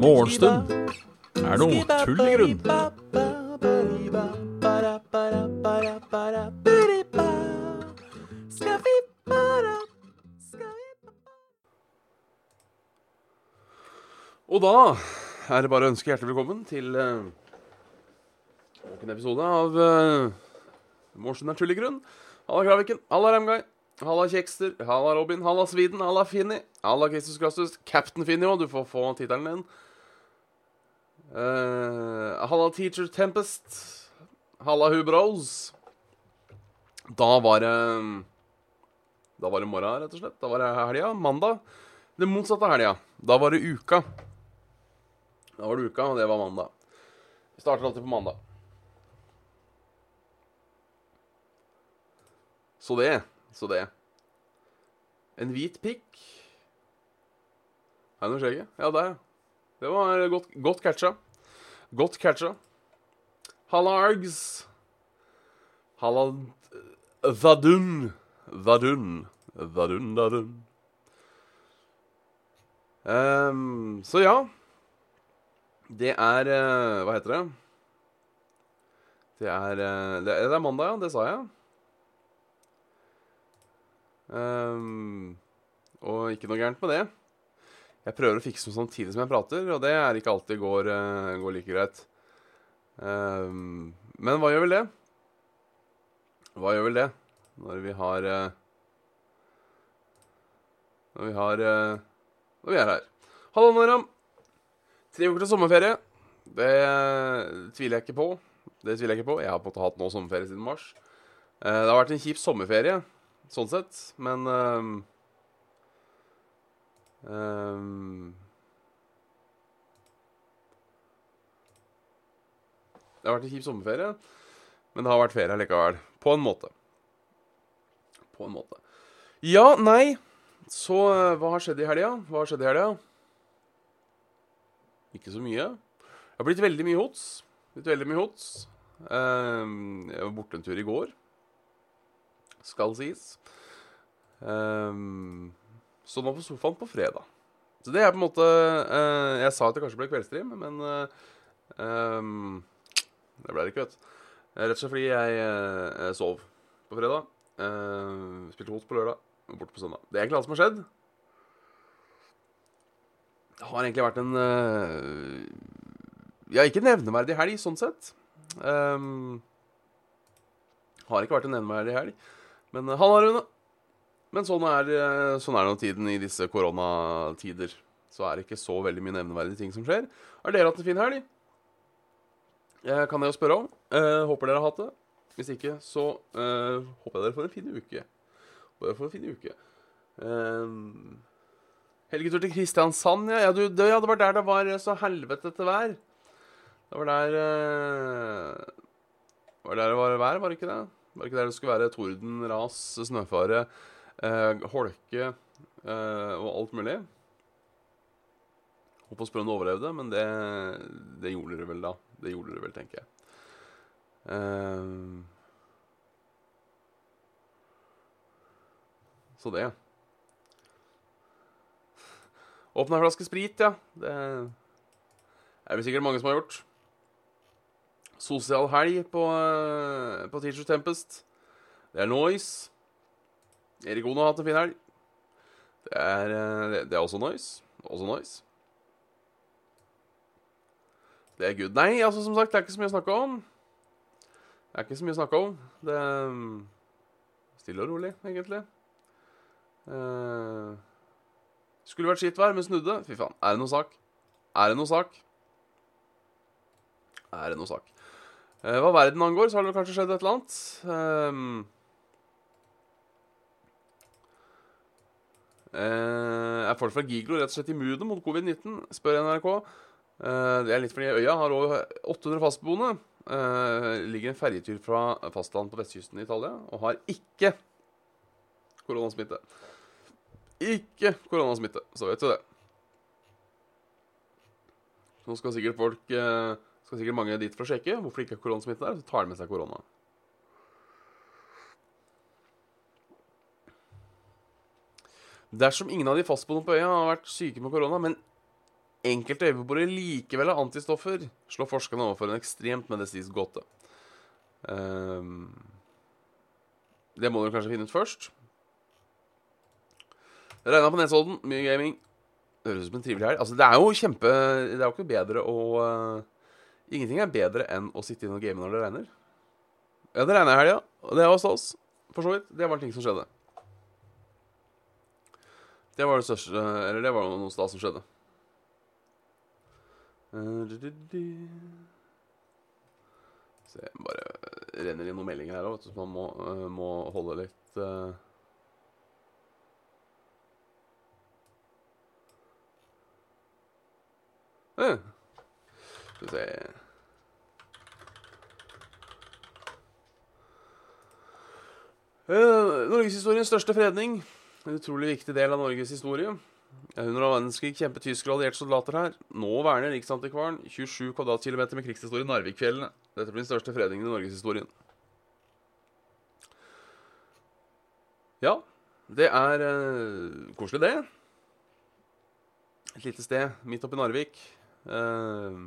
Morgenstund. Er noe tull i grunn. Og da er det bare å ønske hjertelig velkommen til uh, nok en episode av uh, Morgenstund er tull i grunn. Halla Kraviken, halla Ramguy, halla Kjekster, halla Robin, halla Sviden, halla Finni, halla Kristus Krastus, Captain Finni òg, du får få tittelen din. Uh, halla Teacher Tempest, halla Hubros. Da var det Da var det morgen, rett og slett. Da var det helga. Mandag. Det motsatte av helga. Da var det uka. Da var det uka, og det var mandag. Vi starter alltid på mandag. Så det. Så det. En hvit pikk. Er det noe skjegget? Ja, der, ja. Det var godt, godt catcha. Godt catcha. Halla Args. Halla Vadun. Vadun. Vadun, dadun. Um, så ja. Det er uh, Hva heter det? Uh, det er, det er mandag, ja. Det sa jeg. Um, og ikke noe gærent med det. Jeg prøver å fikse noe samtidig som jeg prater, og det er ikke alltid går, uh, går like greit. Um, men hva gjør vel det? Hva gjør vel det når vi har uh, Når vi har uh, Når vi er her. Hallo, Naram. Tre uker til sommerferie. Det tviler jeg ikke på. Det tviler jeg ikke på. Jeg har på en måte hatt nå sommerferie siden mars. det har vært en kjip sommerferie sånn sett, men um, um, Det har vært en kjip sommerferie, men det har vært ferie likevel. På en måte. På en måte. Ja, nei Så hva har skjedd i helga? Hva har skjedd i helga? Ikke så mye. Det har blitt veldig mye hots. Blitt veldig mye hots. Um, jeg var borte en tur i går skal sies. Um, så nå på sofaen på fredag. Så det er på en måte uh, Jeg sa at det kanskje ble kveldsstream, men uh, um, det ble det ikke, vet du. Rett og slett fordi jeg uh, sov på fredag. spilte hot på lørdag borte på søndag. Det er egentlig alt som har skjedd. Det har egentlig vært en Ja, ikke nevneverdig helg, sånn sett. Um, har ikke vært en nevneverdig helg. Men han har Rune. Men sånn er, uh, sånn er nå tiden i disse koronatider. Så er det ikke så veldig mye nevneverdige ting som skjer. Har dere hatt en fin helg? Eh, kan jeg jo spørre om. Eh, håper dere har hatt det. Hvis ikke, så eh, håper jeg dere får en fin uke. Håper dere får en fin uke. Eh, helgetur til Kristiansand, ja. ja, du, det, ja. Det var der det var så helvetete vær. Det var der eh, Det var der det var vær, var det ikke det? Var ikke der det skulle være torden, ras, snøfare, eh, holke eh, og alt mulig? Håper Sprønn overlevde, men det, det, gjorde dere vel da. Det gjorde dere vel, tenker jeg. Eh, så det. Åpna en flaske sprit, ja. Det er det sikkert mange som har gjort sosial helg på, eh, på Teacher Tempest. Det er Noise. Erik Ono har hatt en fin helg. Det er, eh, det er også Noise. Også Noise. Det er good. Nei, altså som sagt, det er ikke så mye å snakke om. Det er ikke så mye å snakke om. Det er mm, stille og rolig, egentlig. Uh, skulle vært skittvær, men snudde. Fy faen. Er det noe sak? Er det noe sak? Er det noe sak? Eh, hva verden angår, så har det kanskje skjedd et eller annet. Um, er folk fra Giglo rett og slett immune mot covid-19, spør NRK. Uh, det er litt fordi øya har over 800 fastboende. Uh, ligger en ferjetur fra fastland på vestkysten i Italia og har ikke koronasmitte. Ikke koronasmitte, så vet du det. Nå skal sikkert folk uh, skal sikkert mange dit for å sjekke hvorfor det ikke er koronasmitte der. Så tar de med seg korona. Dersom ingen av de fastboende på øya har vært syke med korona, men enkelte øybeboere likevel har antistoffer, slår forskerne overfor en ekstremt medisinsk gåte. Um, det må dere kanskje finne ut først. Regna på Nesodden, mye gaming. Det høres ut som en trivelig helg. Altså, det er jo kjempe Det er jo ikke bedre å eh, Ingenting er bedre enn å sitte inne og game når det regner. Ja, det regna i helga, og det var stas. For så vidt. Det var ting som skjedde. Det var det største Eller det var noe stas som skjedde. Så du, du. Se, bare renner inn noen meldinger her òg, så man må, eh, må holde litt uh... Eh. Skal vi se Norgeshistoriens største fredning. En utrolig viktig del av Norges historie. Under annen verdenskrig kjempet tyskere og allierte soldater her. Nå verner Riksantikvaren 27 kvadratkilometer med krigshistorie i Narvikfjellene. Dette blir den største fredningen i norgeshistorien. Ja, det er uh, koselig, det. Et lite sted midt oppi Narvik. Uh,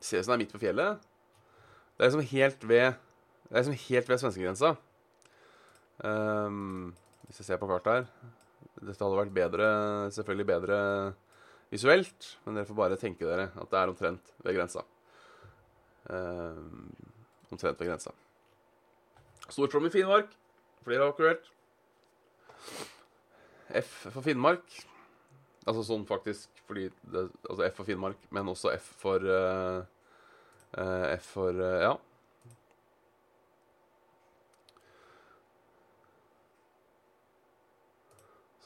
ser ut som det er midt på fjellet. Det er liksom helt ved Det liksom ved svenskegrensa. Um, hvis jeg ser på kartet her Dette hadde vært bedre, selvfølgelig bedre visuelt, men dere får bare tenke dere at det er omtrent ved grensa. Um, omtrent ved grensa. Stortrom i Finnmark. Flere akkurat F for Finnmark. Altså sånn faktisk fordi det, Altså F for Finnmark, men også F for uh, uh, F for uh, Ja.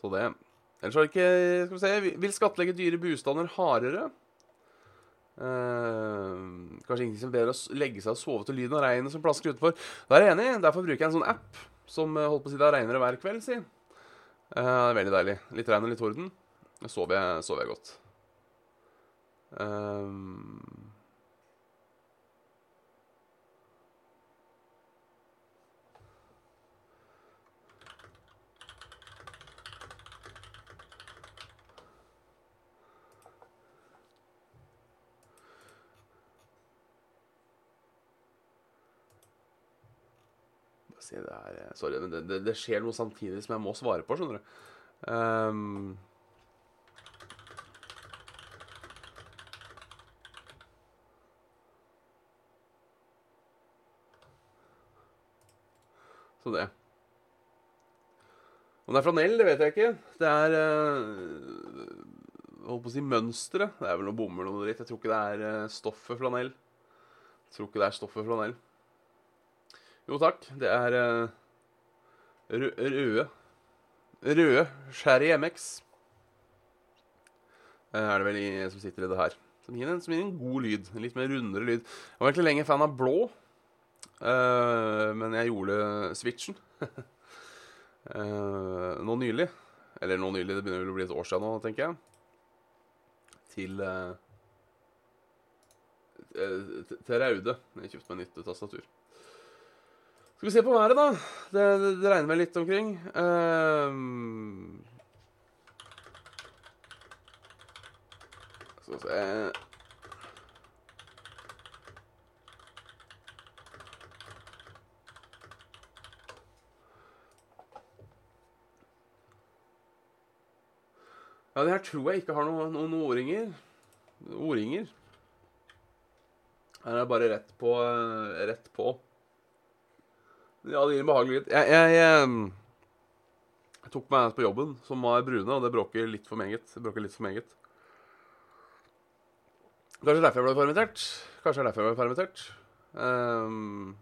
Så det. Ellers har det ikke Skal vi se Vil skattlegge dyre bostander hardere. Uh, kanskje ingenting som bedre å legge seg og sove til lyden av regnet som plasker utenfor. Da er jeg enig. Derfor bruker jeg en sånn app som holder holdt på å si det regner hver kveld, si. Uh, veldig deilig. Litt regn og litt torden. Da sover jeg, sover jeg godt. Um, se, det er, sorry, men det, det, det, skjer noe samtidig som jeg må svare på, skjønner du. Um, så det. Om det er flanell, det vet jeg ikke. Det er uh, Holdt på å si mønsteret. Det er vel noe bomull og noe dritt. Jeg tror ikke det er uh, stoffet flanell. Jeg tror ikke det er stoffet flanell. Jo takk, det er uh, røde Røde Sherry MX. Uh, er det vel i, som sitter i det her. Som gir, en, som gir en god lyd. En litt mer rundere lyd. Jeg var egentlig lenge fan av blå, uh, men jeg gjorde switchen. uh, nå nylig. Eller nå nylig, det begynner vel å bli et år siden nå, tenker jeg. Til uh, til Raude. Jeg kjøpte meg nytt tastatur. Skal vi se på været, da. Det, det, det regner vel litt omkring. Um, skal vi se Ja, det her tror jeg ikke har noen, noen ordringer. Ordringer. Her er det bare rett på. Rett på. Ja, det gir en behagelig lyd. Jeg, jeg, jeg, jeg, tok meg en på jobben som var brune, og det bråker litt for meget. Det bråker litt for meget. Kanskje derfor jeg ble permittert. Kanskje det er derfor jeg ble permittert. Um,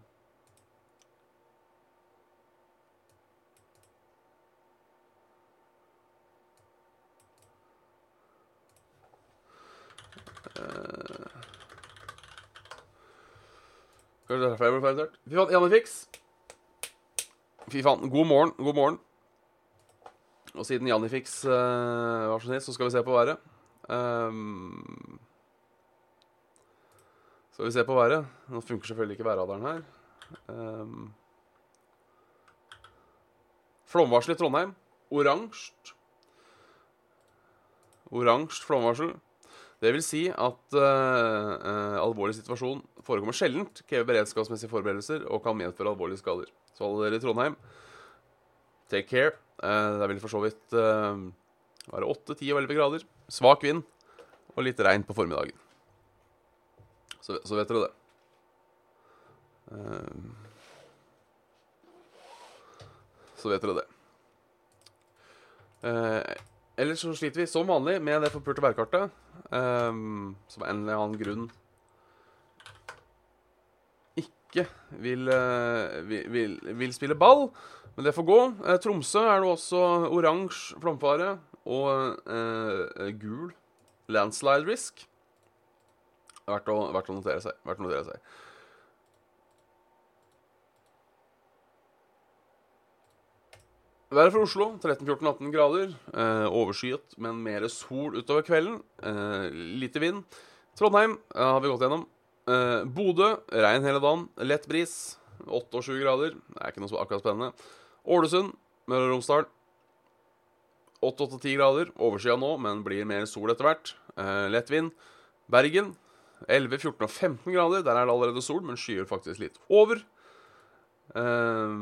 Kanskje det er derfor jeg ble permittert. Fy faen, Janne Fiks. Fy faen. God morgen. God morgen. Og siden Janifix uh, var så snill, så skal vi se på været. Um, skal vi se på været. Nå funker selvfølgelig ikke værradaren her. Um, flomvarsel i Trondheim. oransje. Oransje flomvarsel. Det vil si at uh, uh, alvorlig situasjon forekommer sjeldent, krever beredskapsmessige forberedelser og kan medføre alvorlige skader. Så alle dere i Trondheim, take care. Uh, det vil for så vidt være 8-10 og 11 grader. Svak vind og litt regn på formiddagen. Så, så vet dere det. så vet dere det. ellers så sliter vi som vanlig med det forpurte værkartet. Eh, som en eller annen grunn ikke vil, uh, vil, vil, spille ball. Men det får gå. Uh, Tromsø er det også oransje flomfare og eh, gul landslide risk. Verdt å, verdt å notere seg. Verdt å notere seg. Været for Oslo 13-14-18 grader. Eh, overskyet, men mer sol utover kvelden. Eh, lite vind. Trondheim eh, har vi gått gjennom. Eh, Bodø regn hele dagen. Lett bris. 8 og 7 grader. Det er ikke noe så akkurat spennende. Ålesund, Møre og Romsdal. 8-10 grader. Overskya nå, men blir mer sol etter hvert. Eh, lett vind. Bergen 11, 14 og 15 grader. Der er det allerede sol, men skyer faktisk litt over. Eh,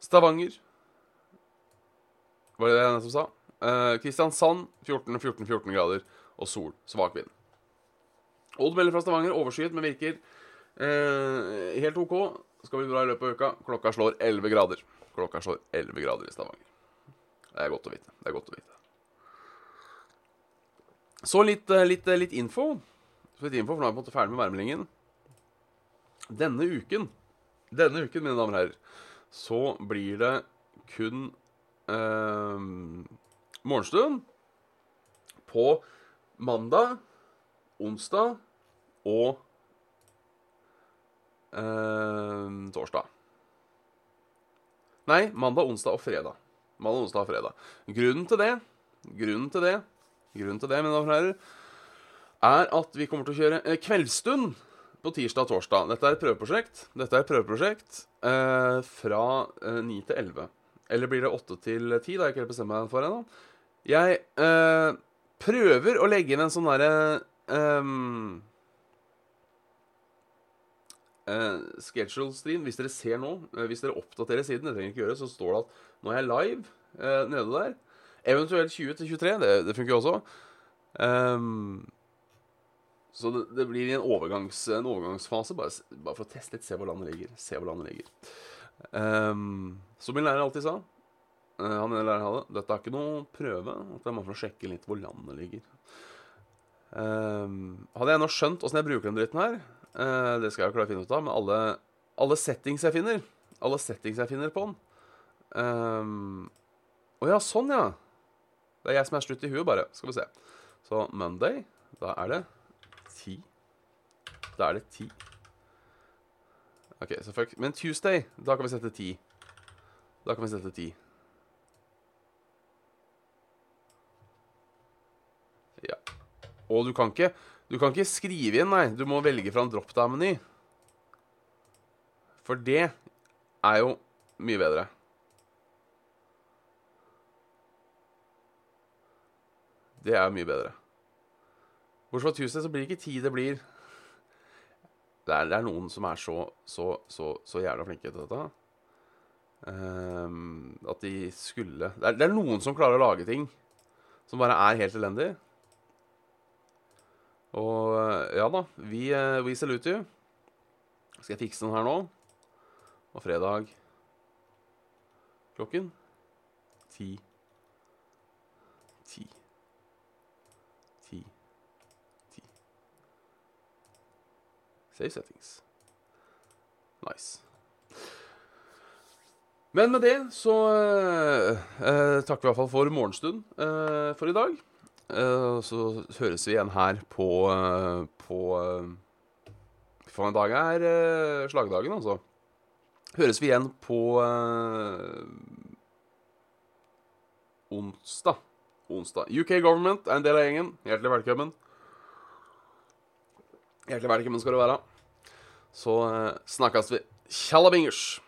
Stavanger Var det det jeg nettopp sa? Uh, Kristiansand 14, 14, 14 grader og sol. Svak vind. Odd melder fra Stavanger overskyet, men virker eh, helt OK. Skal bli bra i løpet av uka. Klokka slår 11 grader. Klokka slår 11 grader i Stavanger. Det er godt å vite. Det er godt å vite. Så litt, eh, litt, litt info. Litt info, for nå er vi på en måte ferdig med værmeldingen. Denne uken, denne uken, mine damer og herrer så blir det kun eh, morgenstund på mandag, onsdag og eh, torsdag. Nei, mandag, onsdag og fredag. Mandag, onsdag og fredag. Grunnen til det, grunnen til det, grunnen til det, mine damer og herrer, er at vi kommer til å kjøre eh, kveldsstund på tirsdag og torsdag. Dette er et prøveprosjekt. Dette er et prøveprosjekt eh, fra eh, 9 til 11. Eller blir det 8 til 10? Da har jeg ikke helt bestemt meg for ennå. Jeg eh, prøver å legge inn en sånn derre um, uh, schedule stream. Hvis dere ser nå, uh, hvis dere oppdaterer siden, det trenger ikke gjøre, så står det at nå er jeg live uh, nede der. Eventuelt 20 til 23. Det, det funker jo også. Um, så det, det blir en, overgangs, en overgangsfase, bare, bare, for å teste litt, se hvor landet ligger. Se hvor landet ligger. Um, som min lærer alltid sa, han ene læreren hadde, dette er ikke noe prøve. Det er bare for å sjekke litt hvor landet ligger. Um, hadde jeg nå skjønt åssen jeg bruker den dritten her, uh, det skal jeg jo klare å finne ut av, men alle, alle, settings jeg finner Alle settings jeg finner på den Å um, ja, sånn, ja. Det er jeg som er slutt i huet, bare. Skal vi se. Så Monday, da er det ti. Da er det ti. OK, så fuck. Men Tuesday, da kan vi sette ti. Da kan vi sette ti. Ja. Og du kan ikke Du kan ikke skrive inn, nei. Du må velge fra en drop-down-meny. For det er jo mye bedre. Det er mye bedre. Bortsett fra Tuesday så blir det ikke ti, det blir det er, det er, noen som er så, så, så, så jævla flinke til dette. Um, at de skulle det er, det er, noen som klarer å lage ting som bare er helt elendig. Og ja da, vi, uh, we salute you. Skal jeg fikse den her nå? Og fredag klokken ti. Ti. Ti. Ti. Save settings. Nice. Men med det så eh, eh takker vi i hvert fall for morgenstund eh, for i dag. Eh, så høres vi igjen her på eh, på eh, For en dag er slagdagen, altså. Høres vi igjen på onsdag. Onsdag. UK Government er en del av gjengen. Hjertelig velkommen. Hjertelig velkommen skal du være. Så snakkes vi. Tjallabingers!